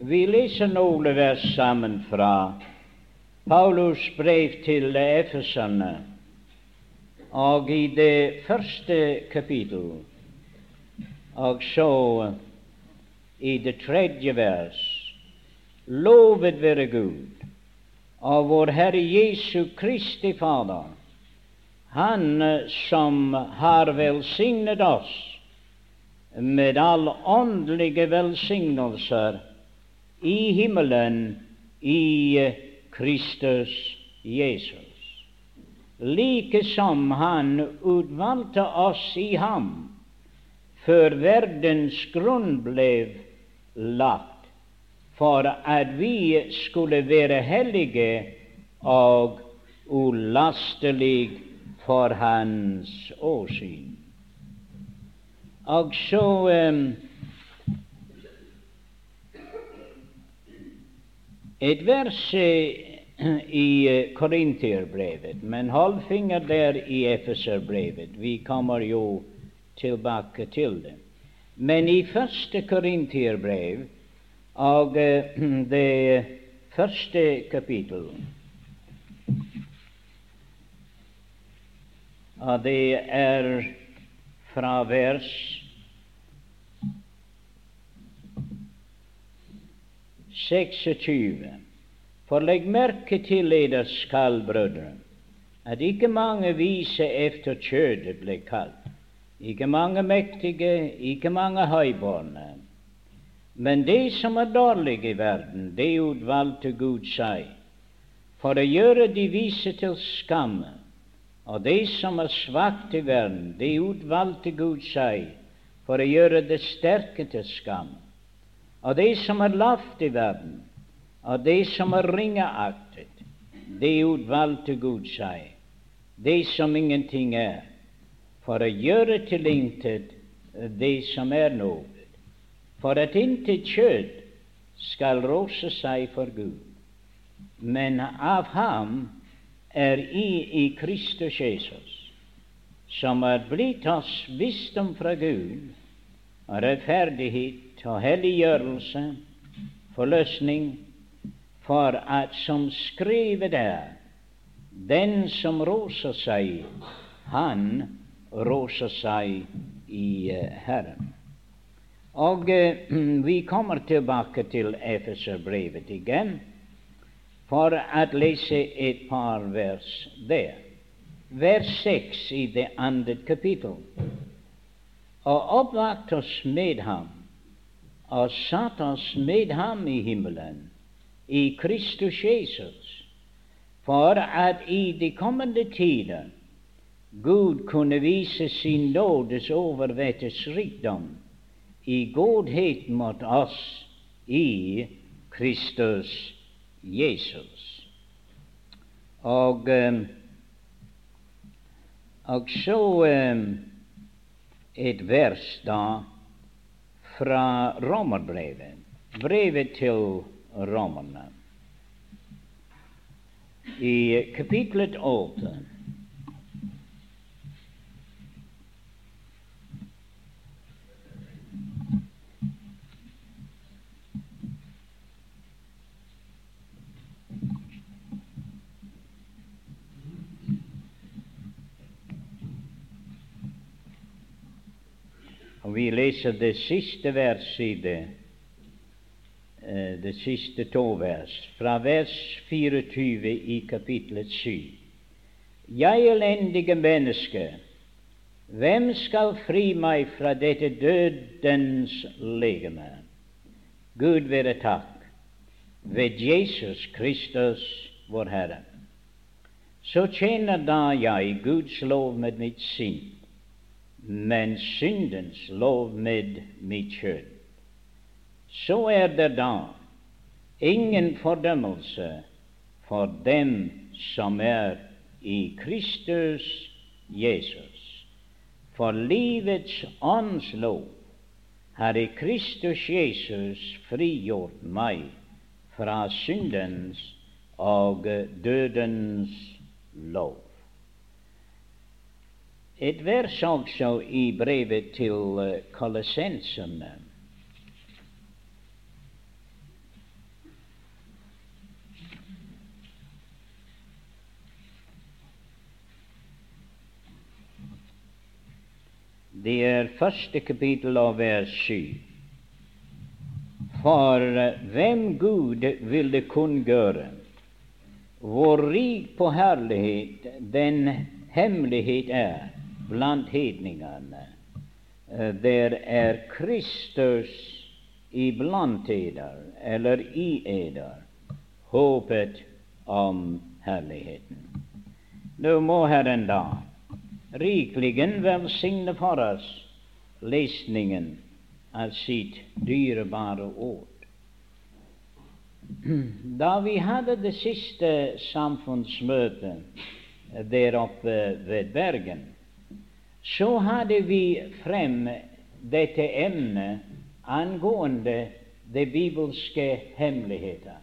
Vi leser noen vers sammen fra Paulus brev til Efeserne, og i det første kapittel, og så i det tredje vers. Lovet være Gud og vår Herre Jesu Kristi Fader, Han som har velsignet oss med alle åndelige velsignelser i himmelen i Kristus Jesus. Like som Han utvalgte oss i ham før verdens grunn ble lagt, for at vi skulle være hellige og ulastelig for Hans åsyn. Og så um, et vers i Korinterbrevet, men hold finger der i Efeserbrevet. Vi kommer jo tilbake til det. Men i første Korinterbrev og det første kapittel og det er fra vers 26. For legg merke til eder skal, brødre, at ikke mange vise efter kjødet ble kalt, ikke mange mektige, ikke mange høybårne. Men det som er dårlige i verden, det utvalgte Gud seg, for å gjøre de vise til skamme. Og det som er svakt i verden, det utvalgte Gud seg, for å gjøre det sterke til skam og det som er lavt i verden, og det som er ringeaktet, det utvalgte Gud seg, det som ingenting er, for å gjøre til intet det som er noe, for at intet kjød skal rose seg for Gud, men av ham er i i Kristus Jesus, som er blitt oss visdom fra Gud, og rettferdighet og helliggjørelse, forløsning, for at som skrevet er, den som roser seg, han roser seg i uh, Herren. Og eh, vi kommer tilbake til Efeserbrevet igjen for å lese et par vers der. Vers seks i det andre kapittel. Og oppvakt oss med ham og satt oss med ham i himmelen, i Kristus Jesus, for at i de kommende tider Gud kunne vise sin nådes overvettes rikdom i godhet mot oss i Kristus Jesus. Og, um, og så um, et vers da fra romerbrevet, brevet til romerne, i kapitlet 8. leser det siste verset i det, det siste to vers, fra vers 24 i kapitlet 7. Jeg elendige menneske, hvem skal fri meg fra dette dødens legeme? Gud være takk ved Jesus Kristus, vår Herre. Så tjener da jeg Guds lov med mitt sinn men syndens lov med mitt kjød. Så er det da ingen fordømmelse for dem som er i Kristus Jesus. For livets ånds lov har i Kristus Jesus frigjort meg fra syndens og dødens lov. Et vers også i brevet til eh, kolossenserne. Det er første kapittel av vers 7. For eh, hvem Gud ville kunngjøre, hvor rik på herlighet den hemmelighet er blant hedningene. Der er Kristus iblant eder, eller i eder, håpet om herligheten. Nå må Herren da rikeligen velsigne for oss lesningen av sitt dyrebare ord. Da vi hadde det siste samfunnsmøtet der oppe ved Bergen, så hadde vi frem dette emnet angående de bibelske hemmeligheter.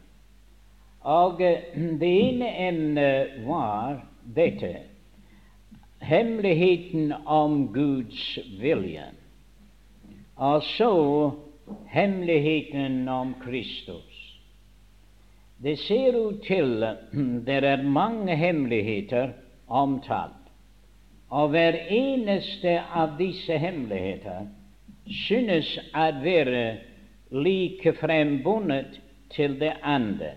Og det ene emnet var dette hemmeligheten om Guds vilje. Og så hemmeligheten om Kristus. Det ser ut til det er mange hemmeligheter omtalt, og hver eneste av disse hemmeligheter synes å være like frembundet til det andre.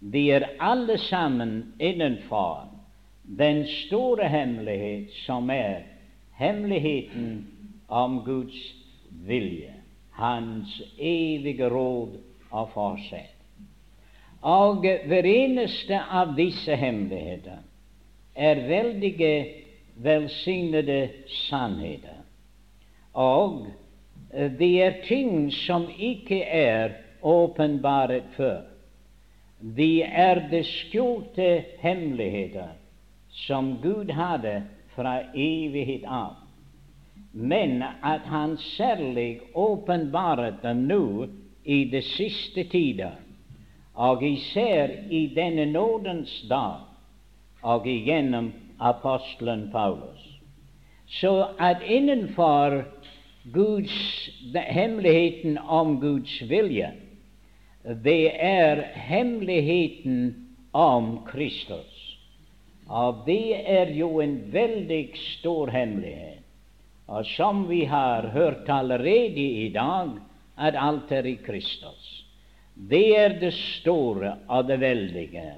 De er alle sammen innenfor den store hemmelighet som er hemmeligheten om Guds vilje, Hans evige råd og forsett. Og hver eneste av disse hemmeligheter er veldige, velsignede sannheter. Og det er ting som ikke er åpenbart før. De er det skjulte hemmeligheter som Gud hadde fra evighet av, men at Han særlig åpenbaret dem nå i de siste tider og især i denne nådens dag og igjennom apostelen Paulus. Så at innenfor Guds, hemmeligheten om Guds vilje, det er hemmeligheten om Kristus. Og det er jo en veldig stor hemmelighet. Og som vi har hørt allerede i dag, at alt er i Kristus. Det er det store og det veldige.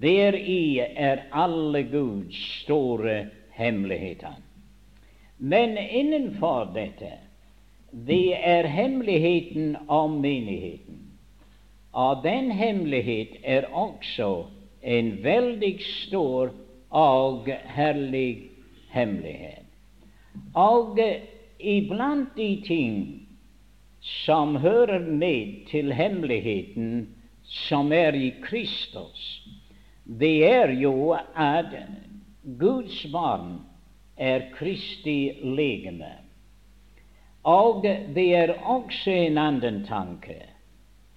Deri er alle Guds store hemmeligheter. Men innenfor dette, det er hemmeligheten om menigheten. Og den hemmelighet er også en veldig stor og herlig hemmelighet. Og iblant de ting som hører med til hemmeligheten som er i Kristus, det er jo at Guds barn er Kristi legeme. Og det er også en annen tanke.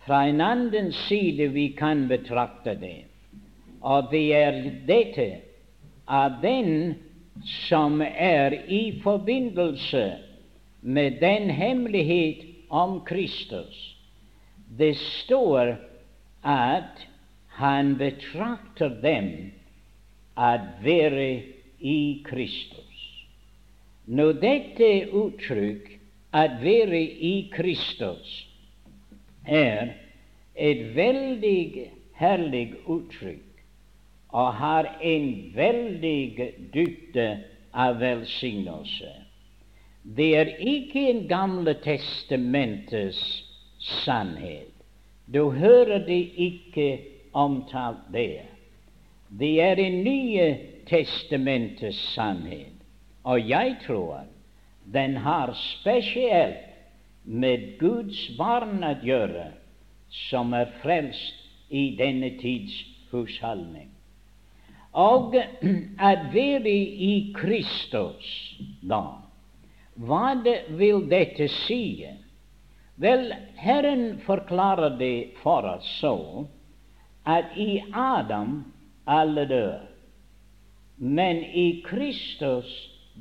Fra en annen side vi kan betrakte det. Og det er dette at den som er i forbindelse med den hemmelighet om Kristus. Det står at han betrakter dem at være i Kristus. Når dette uttrykk, at være i Kristus, er et veldig herlig uttrykk og har en veldig dybde av velsignelse. Det er ikke en Gamle testamentets sannhet. Du hører det ikke omtalt der. Det er en Nye testamentets sannhet, og jeg tror den har spesielt med Guds barn å gjøre, som er frelst i denne tids husholdning. Og at være i Kristus da hva vil dette si? Vel, Herren forklarer det for oss så at i Adam alle dør, men i Kristus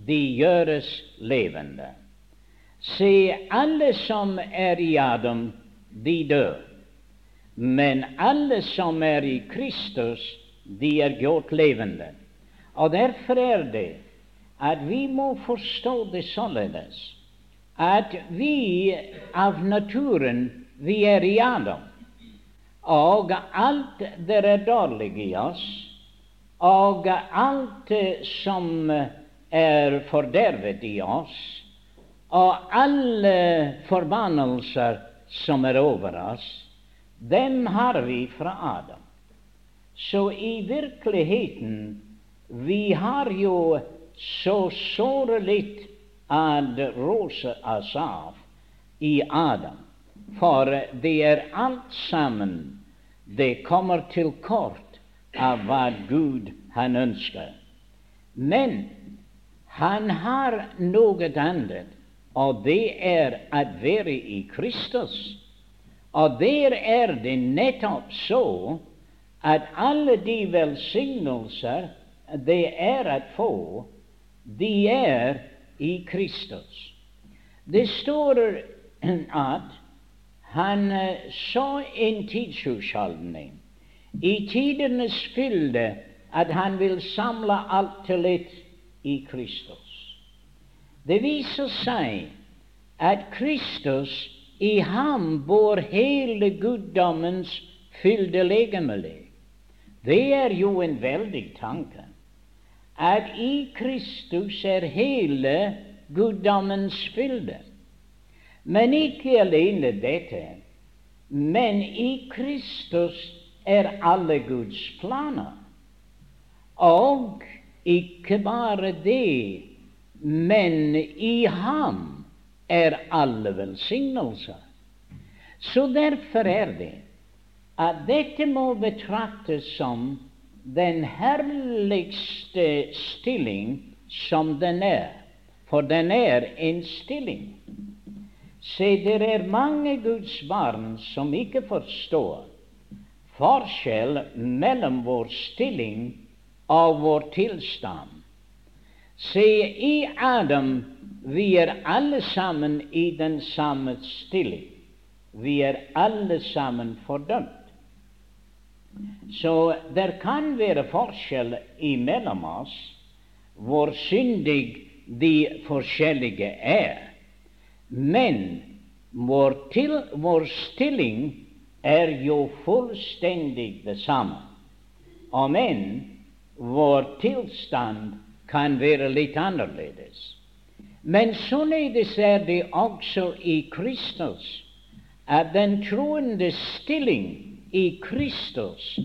de gjøres levende. Se, alle som er i Adam, de dør, men alle som er i Kristus, de er gjort levende. Og derfor er det at vi må forstå det således at vi av naturen vi er i Adam, og alt det er dårlig i oss, og alt som er fordervet i oss, og alle forbannelser som er over oss, dem har vi fra Adam. Så i virkeligheten vi har jo så såre litt ad rose oss av i Adam, for det er alt sammen det kommer til kort av hva Gud han ønsker. Men han har noe annet, og det er å være i Kristus. Og der er det nettopp så at alle de velsignelser det er å få, de er i Kristus. Det står at han eh, så en tidshusholdning i tidenes fylde at han vil samle alt til ett i Kristus. Det viser seg at Kristus i ham bor hele guddommens fylde legemelig. Det er jo en veldig tanke. At i Kristus er hele guddommens fylde. Men ikke alene dette. Men i Kristus er alle Guds planer. Og ikke bare det, men i ham er alle velsignelser. Så derfor er det at dette må betraktes som den herligste stilling som den er, for den er en stilling. Se, det er mange Guds barn som ikke forstår forskjell mellom vår stilling og vår tilstand. Se, i Adam vi er alle sammen i den samme stilling. Vi er alle sammen fordømt. Så det kan være forskjell imellom oss hvor syndig de forskjellige er. Men vår, til, vår stilling er jo fullstendig det samme. Om enn vår tilstand kan være litt annerledes. Men således er det også i Kristus, at den troende stilling i Kristus,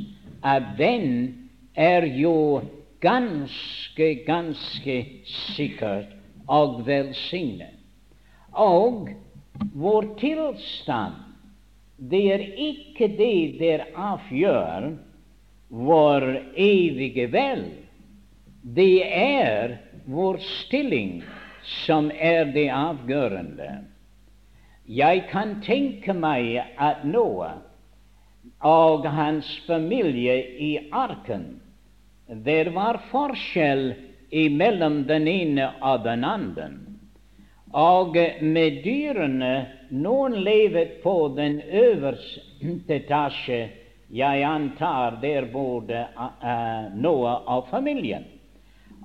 at den er jo ganske, ganske sikkert og velsignet. Og vår tilstand, det er ikke det der avgjør vår evige vel. Det er vår stilling som er det avgjørende. Jeg kan tenke meg at Noah og hans familie i arken. Det var forskjell mellom den ene og den andre. Og med dyrene Noen lever på den øverste etasje. Jeg antar der bodde uh, av og familien.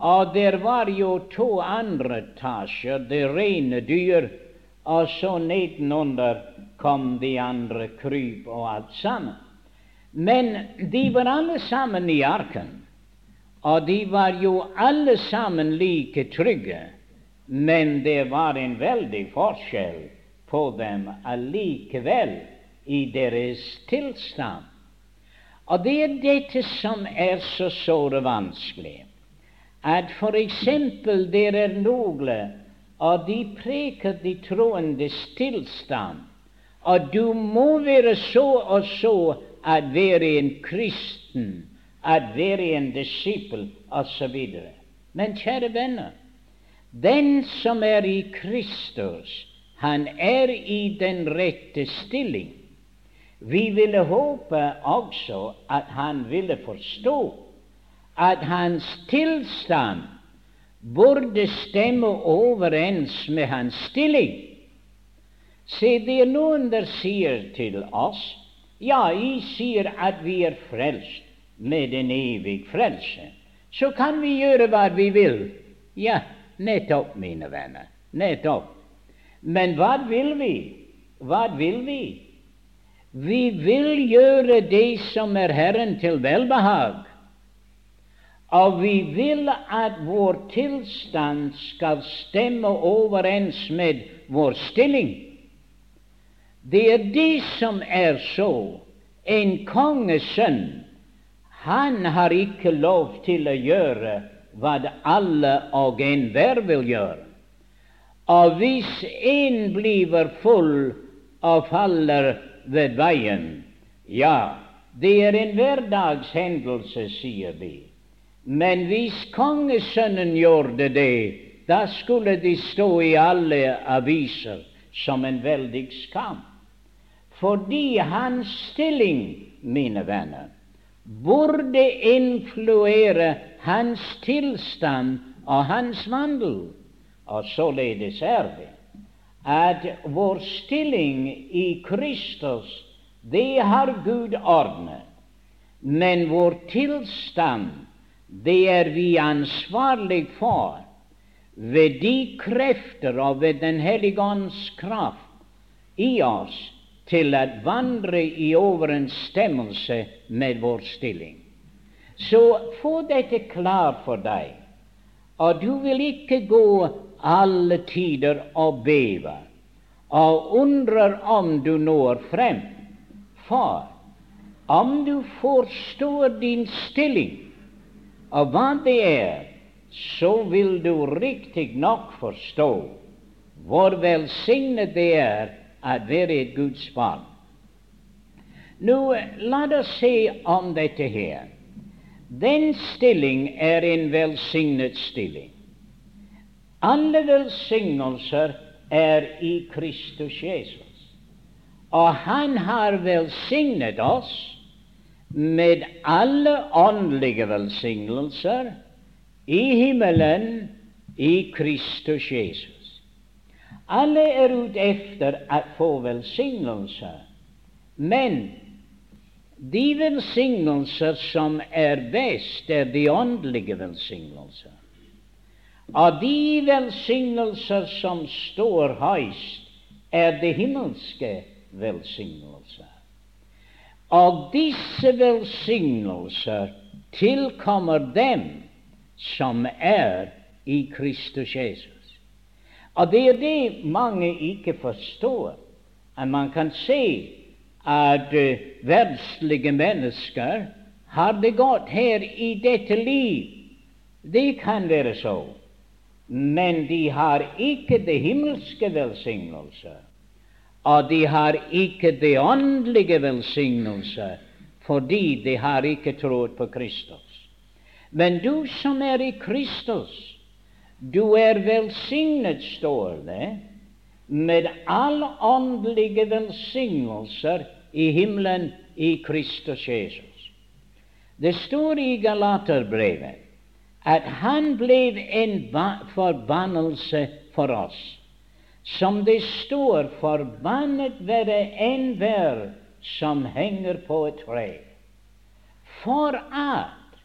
Og der var jo to andre etasjer, det rene dyr, og så nedenunder kom de andre kryp og alt sammen. Men de var alle sammen i arken, og de var jo alle sammen like trygge. Men det var en veldig forskjell på dem allikevel i deres tilstand. Og det er dette som er så såre vanskelig. At f.eks. det er noen og de preker de troendes tilstand, og du må være så og så at være en kristen, at være en disippel, osv. Men kjære venner, den som er i Kristus, han er i den rette stilling. Vi ville håpe også at han ville forstå at hans tilstand burde stemme overens med hans stilling. Se, det er noen der sier til oss ja, jeg sier at vi er frelst med en evig frelse. Så kan vi gjøre hva vi vil. Ja, Nettopp, mine venner. Nettopp. Men hva vil vi? Hva vil vi? Vi vil gjøre det som er Herren til velbehag. Og vi vil at vår tilstand skal stemme overens med vår stilling. Det er det som er så. En kongesønn, han har ikke lov til å gjøre hva alle og enhver vil gjøre. Og hvis en blir full og faller ved veien, ja, det er en hverdagshendelse, sier vi. Men hvis kongesønnen gjorde det, da skulle de stå i alle aviser som en veldig skam. Fordi hans stilling, mine venner, burde influere hans tilstand og hans vandel. Og således er det at vår stilling i Kristus, det har Gud ordnet. Men vår tilstand, det er vi ansvarlig for ved de krefter og ved Den hellige ånds kraft i oss til å vandre i overensstemmelse med vår stilling. Så få dette klart for deg, og du vil ikke gå alle tider og beve og undrer om du når frem. For om du forstår din stilling og hva det er, så vil du riktig nok forstå hvor velsignet det er å være et Guds barn. Nå, la oss se om dette her. Den stilling er en velsignet stilling. Alle velsignelser er i Kristus Jesus. Og Han har velsignet oss med alle åndelige velsignelser i himmelen i Kristus Jesus. Alle er ute efter å få velsignelser, men de velsignelser som er best, er de åndelige velsignelser. Av de velsignelser som står høyst, er det himmelske velsignelser. Og disse velsignelser tilkommer dem som er i Kristus Jesus. Og det er det mange ikke forstår. At man kan se at uh, verdslige mennesker har det godt her i dette liv. Det kan være så men de har ikke det himmelske velsignelse, og de har ikke det åndelige velsignelse, fordi de har ikke trodd på Kristus. Men du som er i Kristus, du er velsignet, står det, med alle åndelige velsignelser i himmelen i Kristus Jesus. Det står i Galaterbrevet at han ble en forbannelse for oss. Som det står, forbannet være enhver som henger på et tre. For at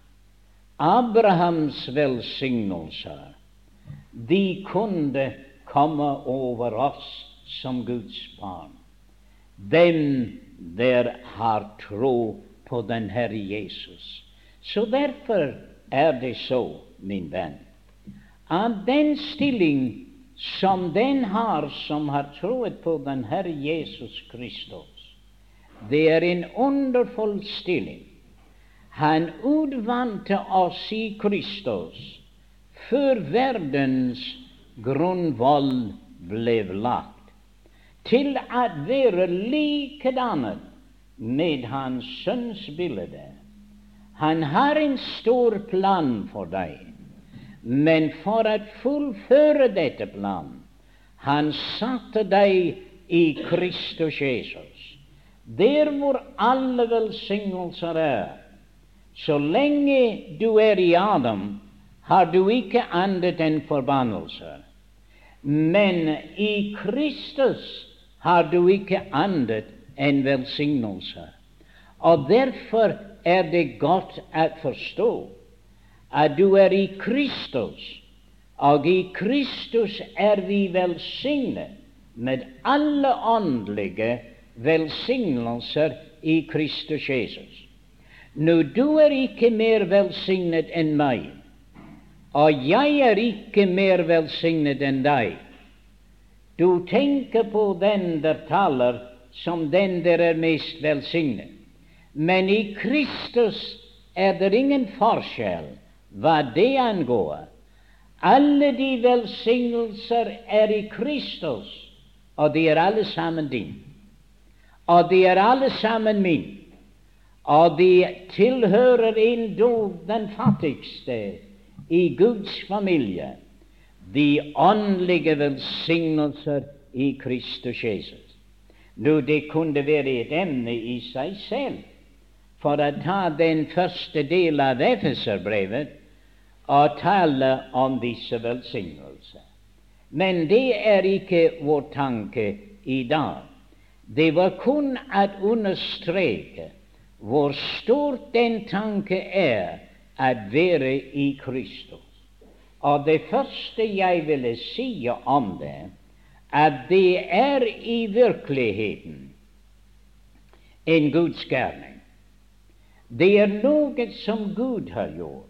Abrahams velsignelser de kunne komme over oss som Guds barn. Dem der har tro på den Herre Jesus. Så derfor er det så, min venn, at den stilling som den har som har troet på den Herre Jesus Kristus, det er en underfull stilling. Han utvante oss i Kristus før verdens grunnvoll ble lagt, til å være likedannet med Hans Sønns bilde han har en stor plan for deg, men for å fullføre dette plan, han satte deg i Kristus Jesus, der hvor alle velsignelser er. Så lenge du er i Adam, har du ikke annet enn forbannelse. Men i Kristus har du ikke annet enn velsignelse. Og derfor er det godt å forstå at du er i Kristus, Og i Kristus er vi velsignet med alle åndelige velsignelser i Kristus Jesus. Nå, du er ikke mer velsignet enn meg, og jeg er ikke mer velsignet enn deg. Du tenker på den der taler som den der er mest velsignet. Men i Kristus er det ingen forskjell hva det angår. Alle de velsignelser er i Kristus, og de er alle sammen din. Og de er alle sammen min. Og de tilhører endog den fattigste i Guds familie. De åndelige velsignelser i Kristus Jesus. Nå, det kunne være et emne i seg selv for å ta den første del av Efeserbrevet og tale om disse velsignelser. Men det er ikke vår tanke i dag. Det var kun å understreke hvor stort den tanke er å være i Kristus. Og det første jeg ville si om det, at det er i virkeligheten en Guds gærning. Det er noe som Gud har gjort,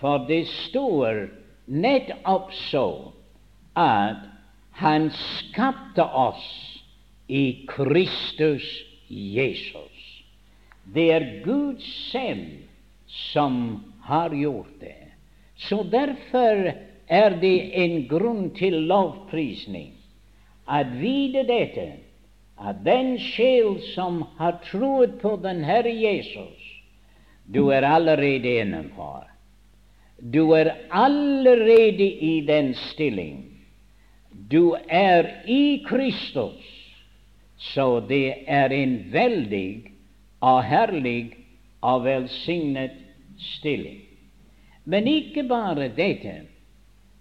for det står nettopp så at Han skapte oss i Kristus Jesus. Det er Gud selv som har gjort det. Så derfor er det en grunn til lovprisning at vite dette, at den sjel som har troet på den Herre Jesus, du er allerede innenfor. Du er allerede i den stilling. Du er i Kristus. Så det er en veldig og herlig og velsignet stilling. Men ikke bare dette,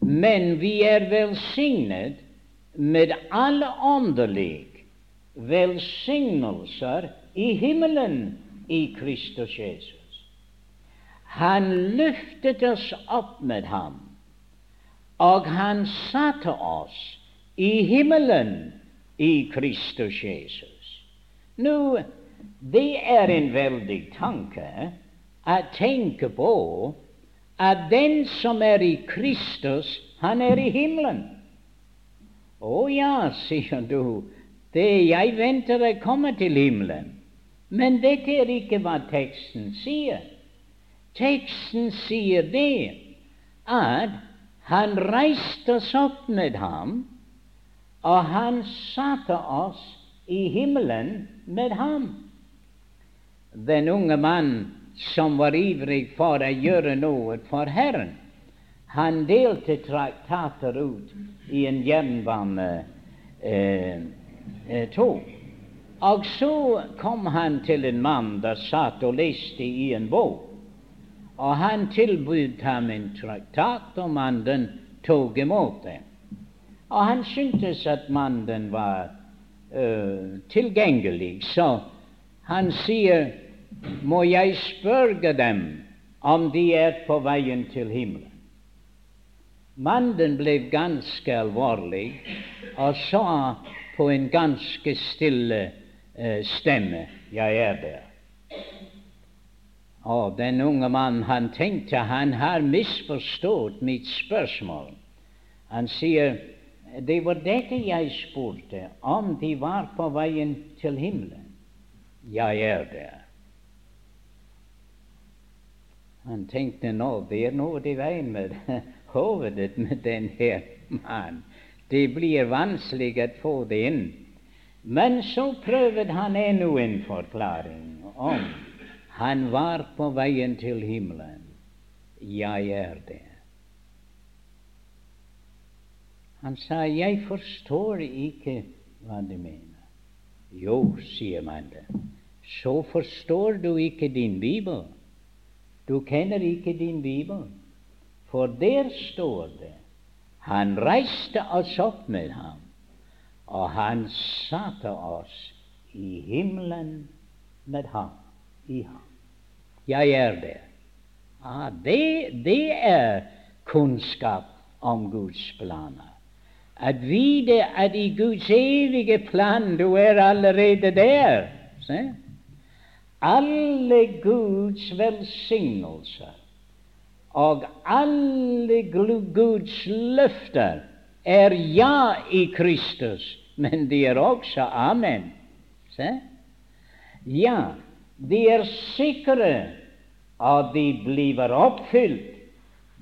men vi er velsignet med alle åndelige velsignelser i himmelen i Kristus Jesus. Han løftet oss opp med ham, og han satte oss i himmelen i Kristus Jesus. Nå, det er en veldig tanke å tenke på at den som er i Kristus, han er i himmelen. Å ja, sier du, det jeg venter å komme til himmelen. Men dette er ikke hva teksten sier. Teksten sier det at han reiste oss opp med ham, og han satte oss i himmelen med ham. Den unge mann som var ivrig for å gjøre noe for Herren, han delte traktater ut i en jernbanetog. Eh, eh, og så kom han til en mann der satt og leste i en bok. Og han tilbød ham en traktat, og mannen tok imot det. Og han syntes at mannen var uh, tilgjengelig, så han sier, må jeg spørre dem om de er på veien til himmelen. Mannen ble ganske alvorlig og sa på en ganske stille uh, stemme, jeg er der. Og den unge mannen han tenkte han har misforstått mitt spørsmål. Han sier det var dette jeg spurte, om de var på veien til himmelen. Jeg er der. Han tenkte nå er noe i veien med hovedet med denne mannen. Det blir vanskelig å få det inn. Men så prøvde han ennå en forklaring om han var på veien til himmelen. Jeg er det. Han sa, 'Jeg forstår ikke hva du mener'. Jo, sier man det. Så forstår du ikke din bibel. Du kjenner ikke din bibel. For der står det han reiste oss opp med ham, og han satte oss i himmelen med ham. I ham. Jeg er der. Ah, det, det er kunnskap om Guds planer. At vite at i Guds evige plan du er allerede der. Se? Alle Guds velsignelser og alle Guds løfter er ja i Kristus, men de er også amen. Se? Ja, de er sikre, og de blir oppfylt.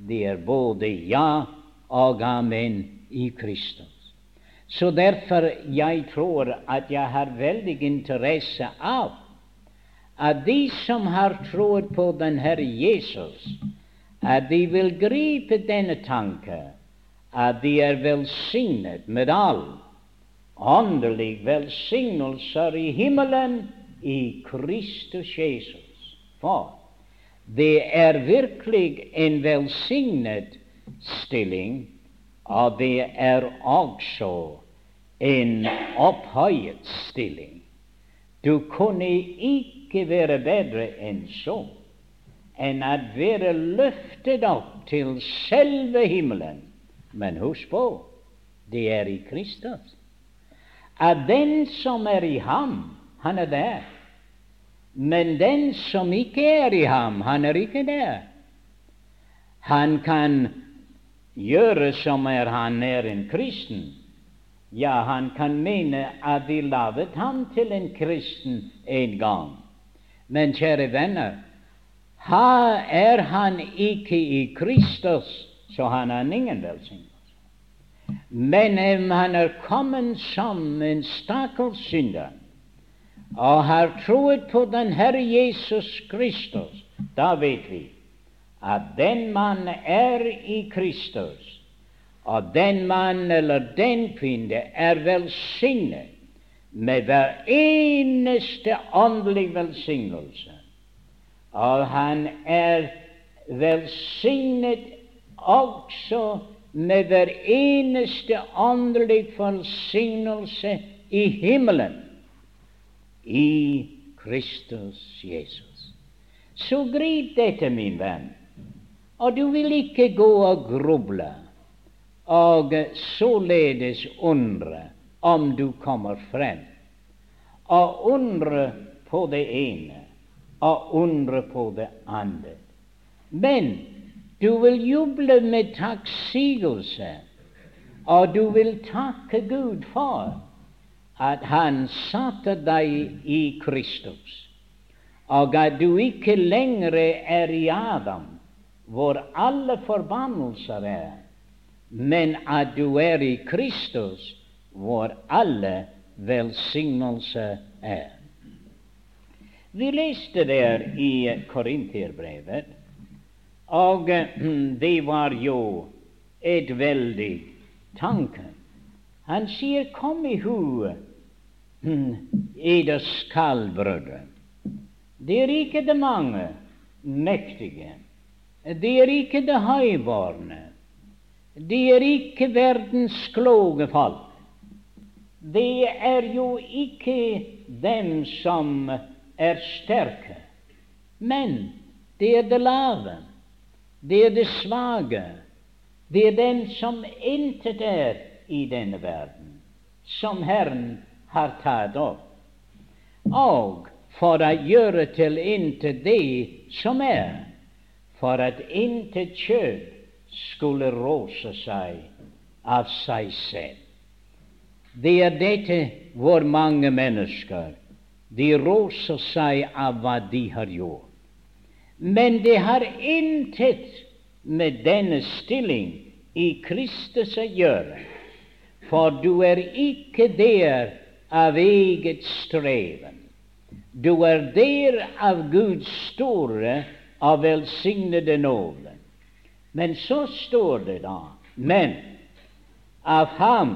De er både ja og amen i Kristus. Så derfor jeg tror at jeg har veldig interesse av at de som har troet på den Herre Jesus, at de vil gripe denne tanke at de er velsignet med all åndelig velsignelser i himmelen i Kristus Jesus. For det er virkelig en velsignet stilling, og det er også en opphøyet stilling. Du kunne ikke være bedre enn så, enn å være løftet opp til selve himmelen men husk på, det er i Kristus. At den som er i ham, han er der. Men den som ikke er i ham, han er ikke der. Han kan gjøre som er han er en kristen. Ja, han kan mene at de laget ham til en kristen en gang. Men kjære venner, er han ikke i Kristus, så han har ingen velsignelse. Men om han er kommet som en stakkars synder og har troet på den Herre Jesus Kristus, da vet vi at den mann er i Kristus, og den mann eller den kvinne er velsignet med hver eneste åndelig velsignelse. Og han er velsignet også med hver eneste åndelig velsignelse i himmelen i Kristus Jesus. Så grip dette, min venn, og du vil ikke gå og gruble og således undre om du kommer frem, og undre på det ene og undre på det andre. Men du vil juble med takksigelse, og du vil takke Gud for at Han satte deg i Kristus, og at du ikke lenger er i Adam, hvor alle forbannelser er, men at du er i Kristus, hvor alle velsignelser er. Vi leste der i Korinterbrevet og det var jo et veldig tanke. Han sier, 'Kom i hu, eders skallbrødre'. Det er ikke de mange mektige. Det er ikke de høyborne. Det er ikke verdens kloke folk. Det er jo ikke dem som er sterke, men det er det lave. Det er det svake. Det er den som intet er i denne verden, som Herren har tatt opp. Og for å gjøre til intet det som er, for at intet kjød skulle rose seg av seg selv. Det er dette hvor mange mennesker de roser seg av hva de har gjort. Men det har intet med denne stilling i Kristus å gjøre, for du er ikke der av eget streven. Du er der av Guds store og velsignede nåde. Men så står det da Men av ham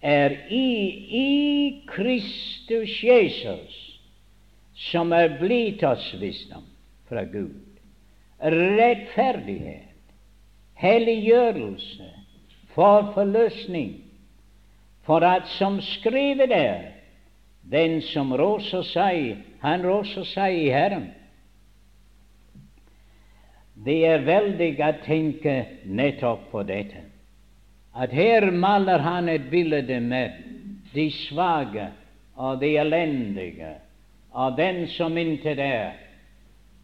er i, i Kristus Jesus, som er blitt oss visdom fra Gud. Rettferdighet, helliggjørelse, for forløsning, for at som skrevet er, den som roser seg, han roser seg i Herren. det er veldig å tenke nettopp på dette. At her maler han et bilde med de svake og de elendige og den som intet er.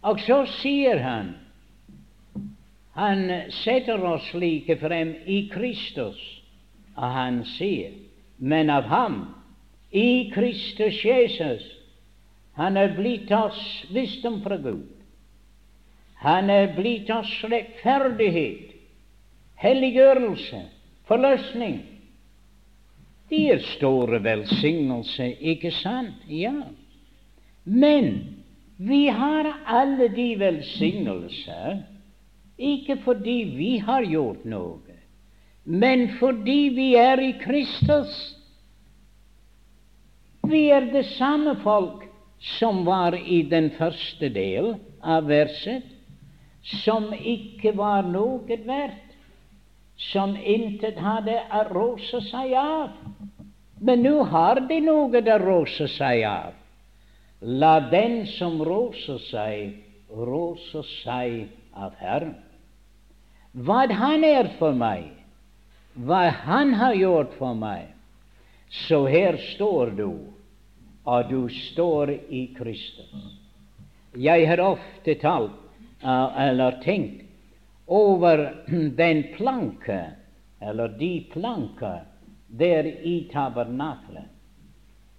Og så sier han Han setter oss like frem i Kristus, og han sier, men av ham, i Kristus Jesus, han er blitt oss visdom fra Gud. Han er blitt oss rettferdighet, helliggjørelse, forløsning. Det er store velsignelse, ikke sant? Ja. Men vi har alle de velsignelser ikke fordi vi har gjort noe, men fordi vi er i Kristus. Vi er det samme folk som var i den første del av verset, som ikke var noe verdt, som intet hadde å rose seg av. Men nå har de noe å rose seg av. La den som roser seg, rose seg av Herren. Hva Han er for meg, hva Han har gjort for meg, så her står du og du står i Kristus. Jeg har ofte talt uh, eller tenkt over den planke, eller de planker, der i tabernaklet.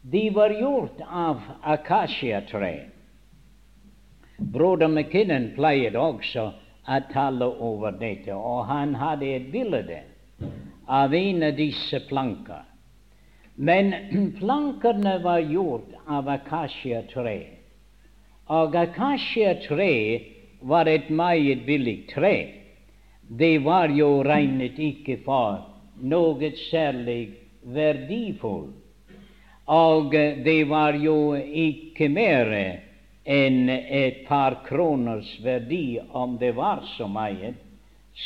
De var gjort av akasjetre. Broder McKinnon pleier også å tale over dette, og han hadde et bilde av en av disse planker. Men plankene var gjort av akasjetre, Og akasjatre var et meget billig tre. Det var jo regnet ikke for noe særlig verdifullt. Og det var jo ikke mer enn et par kroners verdi, om det var så mye,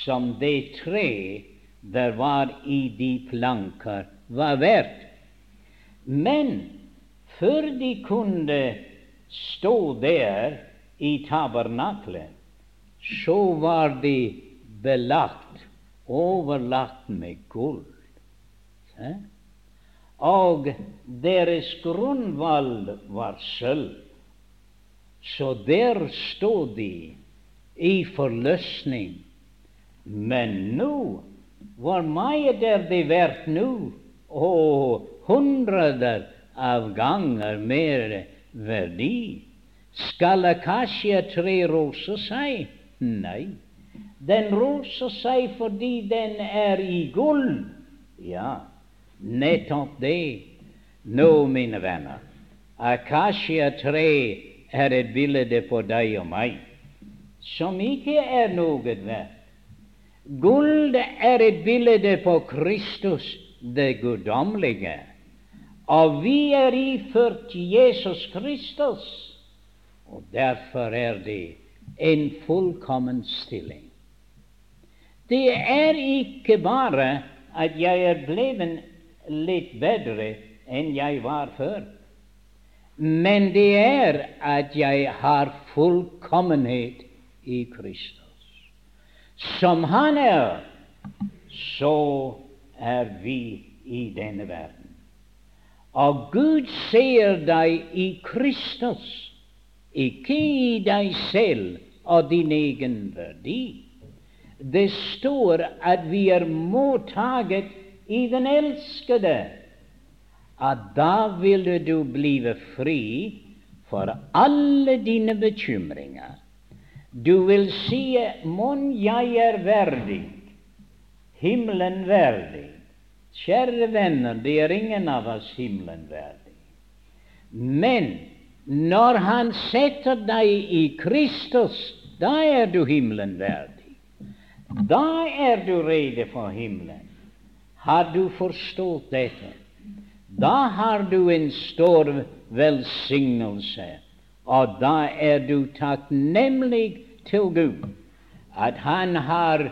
som det tre der var i de planker, var verdt. Men før de kunne stå der i tabernaklet, så var de belagt, overlagt med gull. Og deres grunnvoll var sølv. Så der stod de i forløsning. Men nå, hvor mye er det verdt nå? Og hundreder av ganger mer verdi. Skal akasjatre rose seg? Nei. Den roser seg fordi den er i gull. Ja, nettopp det. Nå, mine venner, akasjatre er et bilde på deg og meg som ikke er noe verdt. Gull er et bilde på Kristus, det guddommelige. Og vi er iført Jesus Kristus, og derfor er det en fullkommen stilling. Det er ikke bare at jeg er blevet litt bedre enn jeg var før, men det er at jeg har fullkommenhet i Kristus. Som Han er, så er vi i denne verden. Og Gud ser deg i Kristus, ikke i deg selv og din egen verdi. Det står at vi er mottaget i den elskede. At da ville du blive fri for alle dine bekymringer. Du vil si, mon jeg er verdig, himmelen verdig. Kjære venner, det er ingen av oss himmelen verdig. Men når Han setter deg i Kristus, da er du himmelen verdig. Da er du rede for himmelen. Har du forstått dette? Da har du en stor velsignelse, og da er du takknemlig til Gud at Han har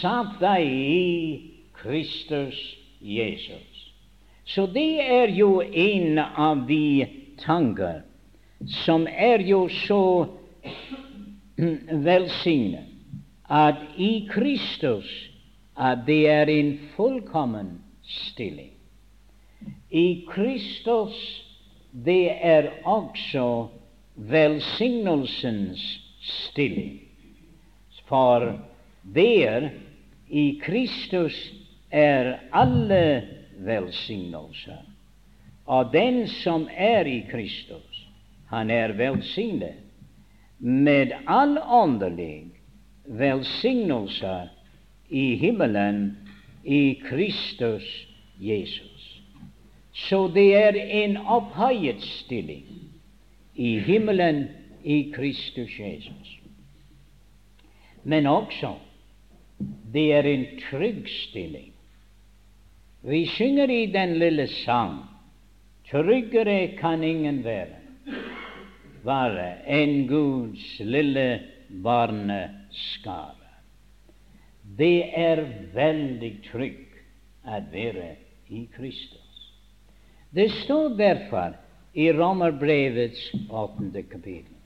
satt deg i Kristus Jesus. Så det er jo en av de tanker som er jo så velsignet at i Kristus at det er en fullkommen stilling. I Kristus det er også velsignelsens stilling. For der i Kristus er alle velsignelser. Og den som er i Kristus, han er velsignet med all åndelig velsignelser i himmelen i Kristus Jesus. Så det er en opphøyet stilling i himmelen i Kristus Jesus. Men også det er en trygg stilling. Vi synger i den lille sang Tryggere kan ingen være, være enn Guds lille barneskare. Det er veldig trygg å være i Kristus. Det står derfor i Romerbrevets åttende kapittel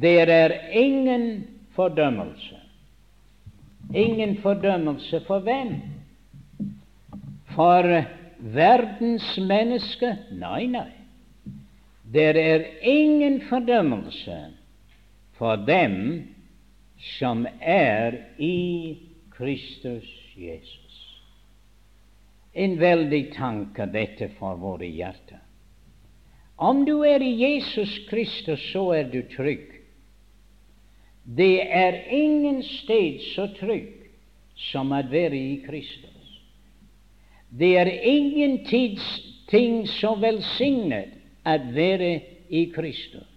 det er ingen fordømmelse. Ingen fordømmelse for hvem? For verdens menneske? Nei, nei. Det er ingen fordømmelse for dem som er i Kristus Jesus. En veldig tanke dette for våre hjerter. Om du er i Jesus Kristus, så er du trygg. Det er ingen sted så trygg som å være i Kristus. Det er ingen ting så velsignet at være i Kristus.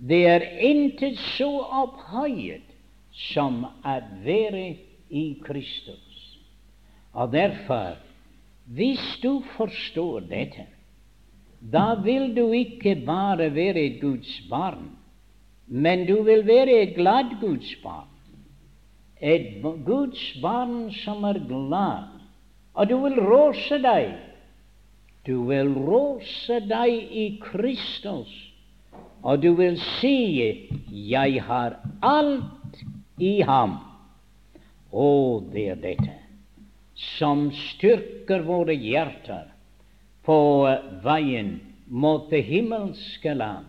Det er intet så opphøyet som at være i Kristus. Og derfor, hvis du forstår dette, da vil du ikke bare være et Guds barn, men du vil være et glad Guds barn. Et Guds barn som er glad og du vil rose deg. Du vil rose deg i Kristus, og du vil si 'Jeg har alt i ham'. Å, det er dette som styrker våre hjerter på veien mot det himmelske land,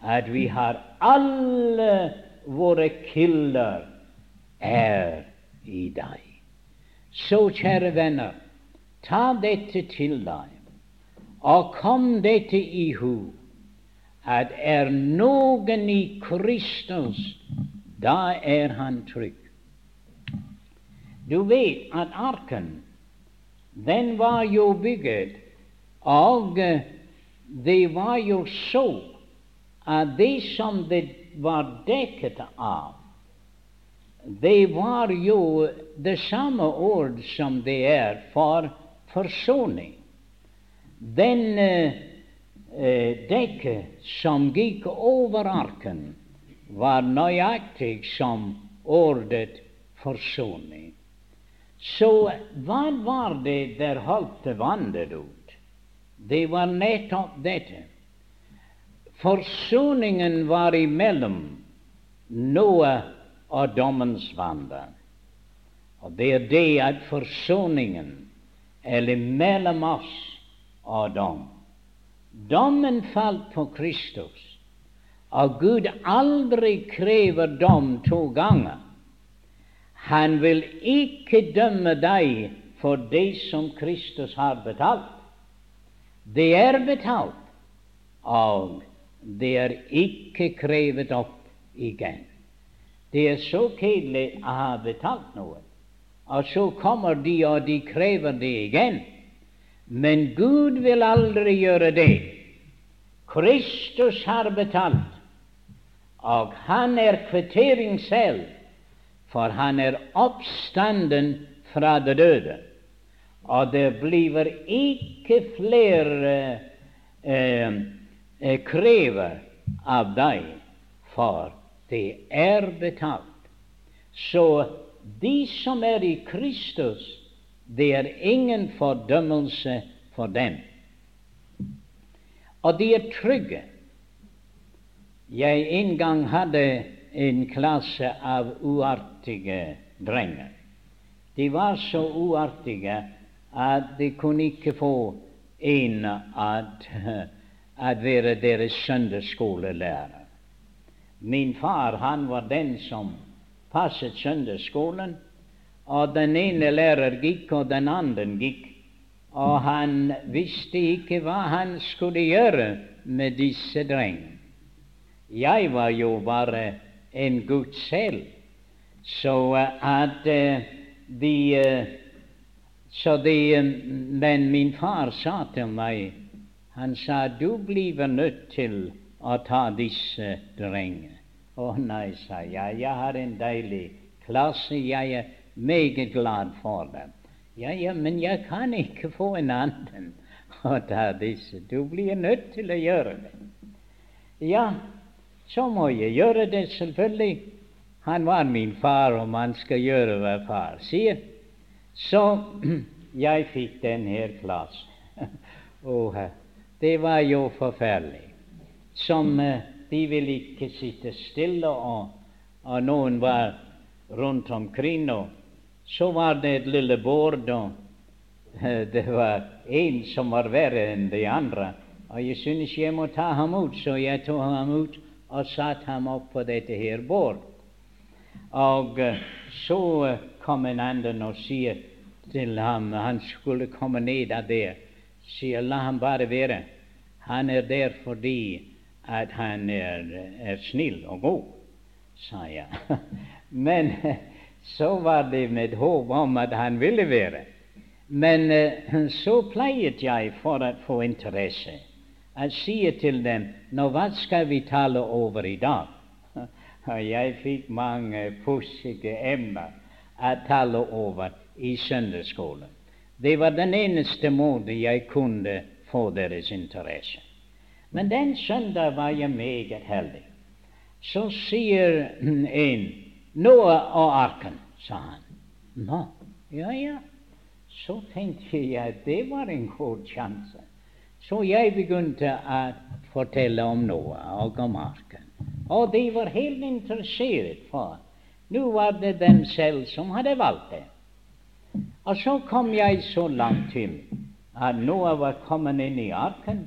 at vi har alle våre kilder er i deg. Så, kjære venner, ta dette til deg, og kom dette i hu, at er noen i Kristus, da er han trygg. Du vet at arken, den var jo bygget, og det var jo så at det som det var dekket av, det var jo det samme ord som det er for forsoning. Den eh, dekket som gikk over arken, var nøyaktig som ordet forsoning. Så hva var det der holdt vannet ut? Det var nettopp dette. Forsoningen var imellom noe og dommens vandre. Og det er det at forsoningen eller mellom oss og dom. Dommen falt på Kristus, og Gud aldri krever dom to ganger. Han vil ikke dømme deg for det som Kristus har betalt. Det er betalt, og det er ikke krevet opp igjen. Det er så kjedelig å ha betalt noe, og så kommer de og de krever det igjen. Men Gud vil aldri gjøre det. Kristus har betalt, og han er kvittering selv, for han er oppstanden fra det døde. Og det blir ikke flere eh, eh, krever av deg for det er betalt. Så de som er i Kristus, det er ingen fordømmelse for dem. Og de er trygge. Jeg en gang hadde en klasse av uartige drenger. De var så uartige at de kunne ikke få en at, at være deres søndagsskolelærer. Min far han var den som passet søndagsskolen, og den ene lærer gikk, og den andre gikk. Og han visste ikke hva han skulle gjøre med disse drengene. Jeg var jo bare en gutt selv, så at uh, de uh, så de, Men min far sa til meg Han sa du blir nødt til å ta disse drengene. Å nei, sa jeg, jeg har en deilig klasse, jeg er meget glad for det. Ja, ja, men jeg kan ikke få en annen å ta disse. Du blir nødt til å gjøre det. Ja, så må jeg gjøre det, selvfølgelig. Han var min far, og man skal gjøre hva far sier. Så jeg fikk denne klassen. oh, det var jo forferdelig. Som uh, de ville ikke sitte stille, og, og noen var rundt omkring. og så var det et lille bord, og det var en som var verre enn de andre. Og jeg syntes jeg må ta ham ut, så jeg tok ham ut og satte ham opp på dette her bord. Og eh, så kom en annen og sier til ham Han skulle komme ned av der. Sier la ham bare være. Han er der fordi at han er, er snill og god, sa jeg. Men så var det med håp om at han ville være. Men uh, så pleiet jeg, for å få interesse, å si til dem Nå, hva skal vi tale over i dag? Og jeg fikk mange pussige emner å tale over i søndagsskolen. Det var den eneste måten jeg kunne få deres interesse. Men den søndag var jeg meget heldig. Så sier en Noah og arken, sa han. Nå, ja, ja. Så tenkte jeg det var en god sjanse. Så jeg begynte å fortelle om Noah og om arken. Og de var helt interessert, for nå var det dem selv som hadde valgt det. Og så kom jeg så langt til at Noah var kommet inn i arken,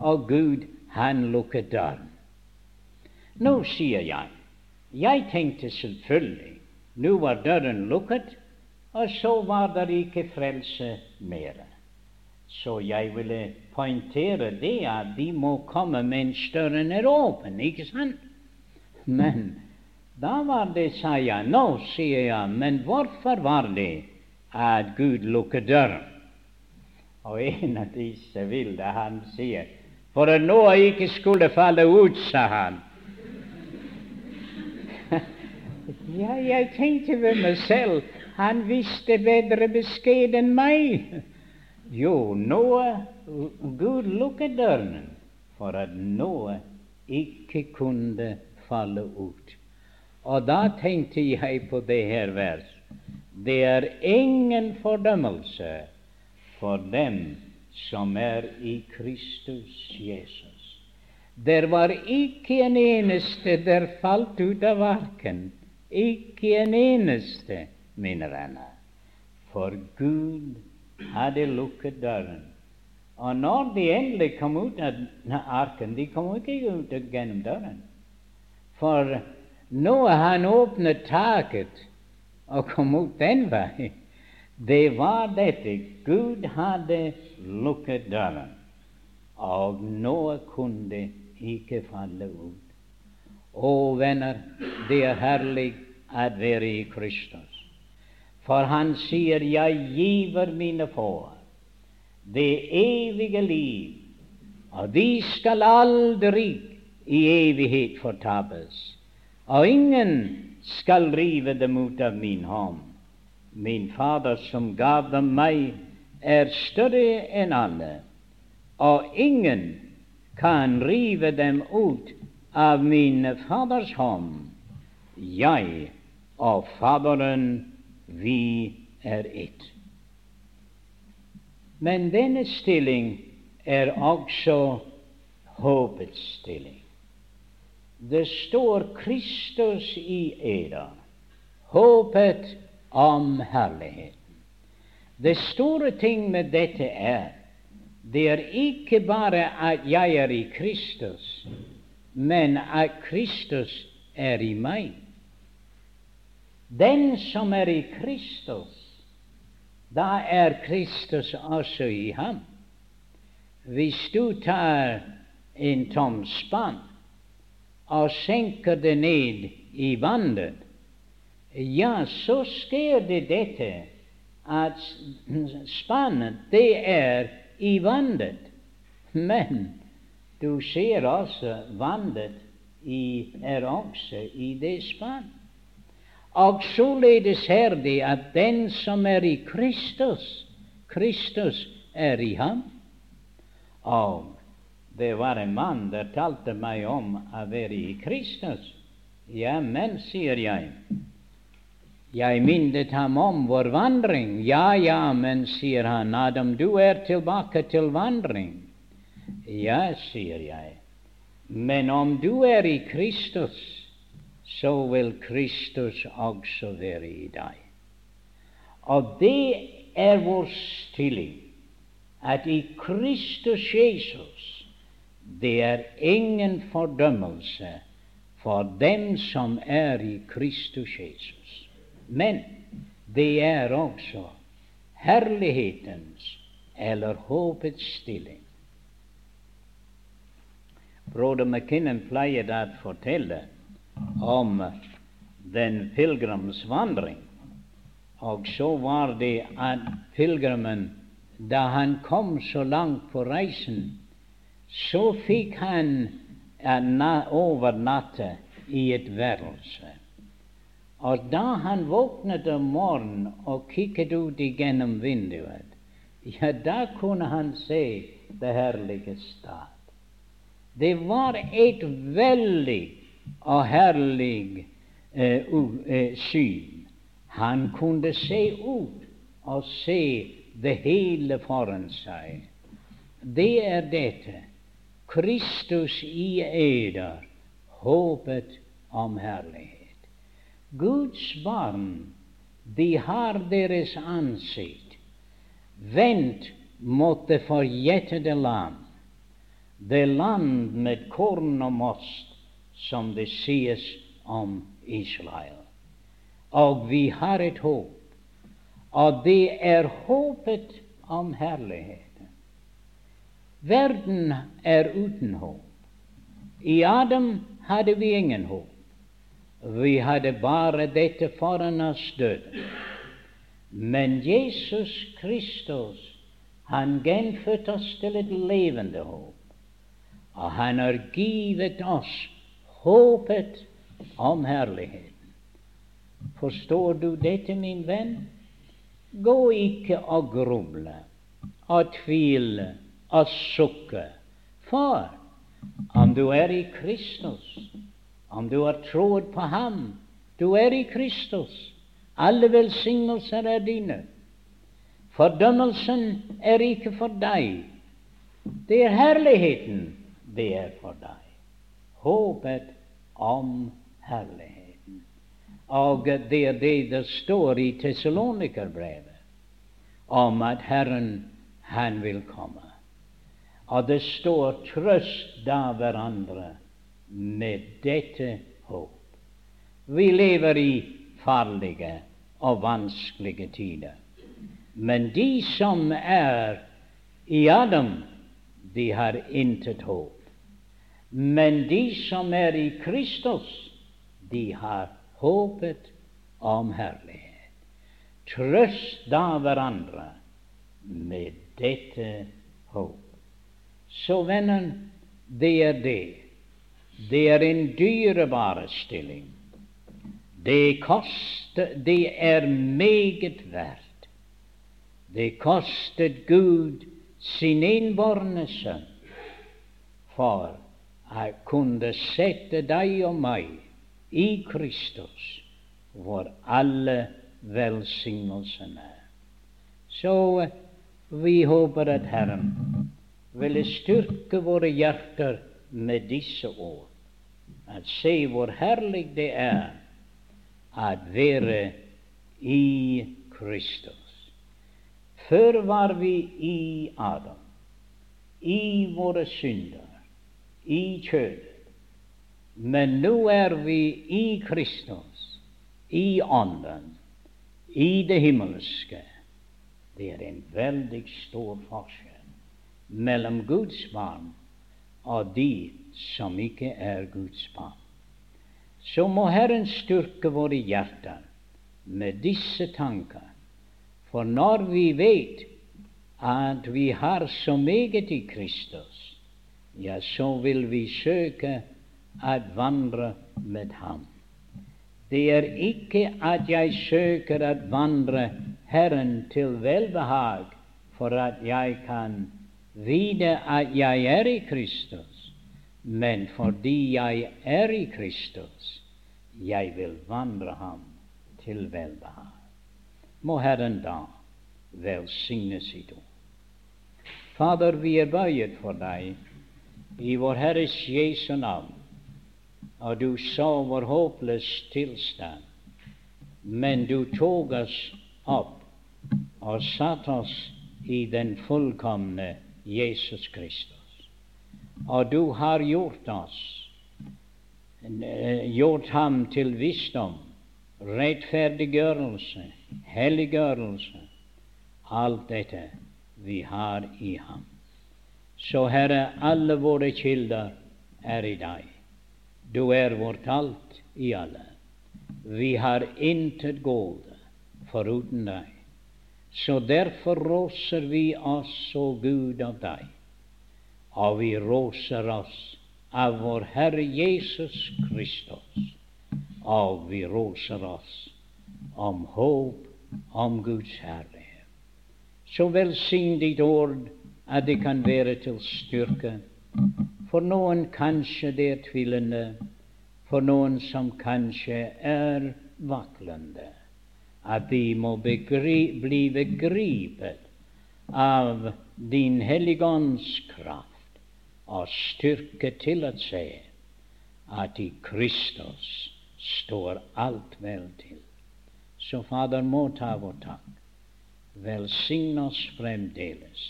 og Gud, han lukket døren. Nå sier jeg jeg tenkte selvfølgelig nå var døren lukket, og så var det ikke frelse mer. Så jeg ville poengtere det at de må komme mens døren er åpen, ikke sant? Men da var det, sa jeg, nå sier jeg, men hvorfor var det at Gud lukket døren? Og en av disse ville, han sier, for at noe ikke skulle falle ut, sa han. Ja, jeg tenkte ved meg selv han visste bedre beskjed enn meg. Jo, noe Gud lukket døren for at noe ikke kunne falle ut. Og da tenkte jeg på det her vers. Det er ingen fordømmelse for dem som er i Kristus Jesus. Der var ikke en eneste der falt ut av arken ikke en eneste, mine venner. For Gud hadde lukket døren. Og når de endelig kom ut av arken, de kom ikke ut gjennom døren. For nå han åpnet taket og kom ut den veien. Det var dette. Gud hadde lukket døren, og noe kunne ikke falle ut. Å, venner, det er herlig å være i Kristus. For han sier, 'Jeg giver mine får det evige liv', og de skal aldri i evighet fortapes, og ingen skal rive dem ut av min hånd. Min Fader som gav dem meg, er større enn alle, og ingen kan rive dem ut av min Faders hånd. Jeg og Faderen, vi er ett. Men denne stilling er også håpets stilling. Det står Kristus i æra, håpet om herligheten. Det store ting med dette er det er ikke bare at jeg er i Kristus, men at Kristus er i meg. Den som er i Kristus, da er Kristus også i ham. Hvis du tar en tom spann og senker det ned i vannet, ja, så skjer det dette at spannet, det er i vannet. Men du ser også vannet i, er også i det spann. Og således er det at den som er i Kristus, Kristus er i ham. Og det var en mann der talte meg om å være i Kristus. Ja, men, sier jeg, jeg minnet ham om vår vandring. Ja, ja, men, sier han, Adam, du er tilbake til vandring. Ja, sier jeg, men om du er i Kristus, så vil Kristus også være i deg. Og det er vår stilling, at i Kristus Jesus det er ingen fordømmelse for dem som er i Kristus Jesus. Men det er også herlighetens eller håpets stilling. Broder McKinnon pleier å fortelle om den pilegrimsvandring. Og så var det at pilegrimen, da han kom så langt på reisen, så fikk han overnatte i et værelse. Og da han våknet om morgenen og kikket ut igjennom vinduet, ja, da kunne han se det herlige stad. Det var et veldig og herlig eh, uh, syn. Han kunne se ut og se det hele foran seg. Det er dette. Kristus i eder, håpet om herlighet. Guds barn, de har deres ansikt vendt mot det forjettede land, det land med korn og most, som det sies om Israel. Og vi har et håp, og det er håpet om herligheten. Verden er uten håp. I Adam hadde vi ingen håp. Vi hadde bare dette foran oss døden. Men Jesus Kristus, han gjenfødte oss til et levende håp. Og han har givet oss håpet om herligheten. Forstår du dette, min venn? Gå ikke og grumle og tvile og sukke. For om du er i Kristus, om du har trodd på ham. Du er i Kristus. Alle velsignelser er dine. Fordømmelsen er ikke for deg. Det er herligheten det er for deg. Håpet om herligheten. Og det er det det står i Tessalonikerbrevet om at Herren, Han vil komme. Og det står 'trøst da hverandre' med dette håp. Vi lever i farlige og vanskelige tider. Men de som er i Adam, de har intet håp. Men de som er i Kristus, de har håpet om herlighet. Trøst da hverandre med dette håp. Så vennen, det er det det er en dyrebar stilling. Det, koster, det er meget verdt. Det kostet Gud sin innbårne sønn for å kunne sette deg og meg i Kristus, hvor alle velsignelsene er. Så vi håper at Herren ville styrke våre hjerter med disse ord. At se hvor herlig det er at være i Kristus. Før var vi i Adam, i våre synder, i kjødet. Men nå er vi i Kristus, i Ånden, i det himmelske. Det er en veldig stor forskjell mellom Guds barn og de som ikke er Guds barn. Så må Herren styrke våre hjerter med disse tanker. For når vi vet at vi har så meget i Kristus, ja, så vil vi søke at vandre med ham. Det er ikke at jeg søker å vandre Herren til velbehag for at jeg kan vite at jeg er i Kristus, men fordi jeg er i Kristus, jeg vil vandre ham til velbehag. Må Herren da velsigne sitt ord. Fader, vi er bøyet for deg i vår Herres Jesu navn og du så vår håpløs tilstand, men du tok oss opp og satte oss i den fullkomne Jesus Kristus. Og du har gjort oss, gjort ham til visdom, rettferdiggjørelse, helliggjørelse, alt dette vi har i ham. Så Herre, alle våre kilder er i deg. Du er vårt alt i alle. Vi har intet gode foruten deg. Så derfor råser vi oss, å Gud, av deg. Og vi råser oss av vår Herre Jesus Kristus. Og vi råser oss om håp om Guds herlighet. Så velsign ditt ord at det kan være til styrke for noen kanskje det er tvilende, for noen som kanskje er vaklende, at de må begri bli begripet av din Helligånds kraft og styrke til å se at i Kristus står alt vel til. Så Fader, må ta vår takk. Velsign oss fremdeles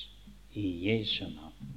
i Jesu navn.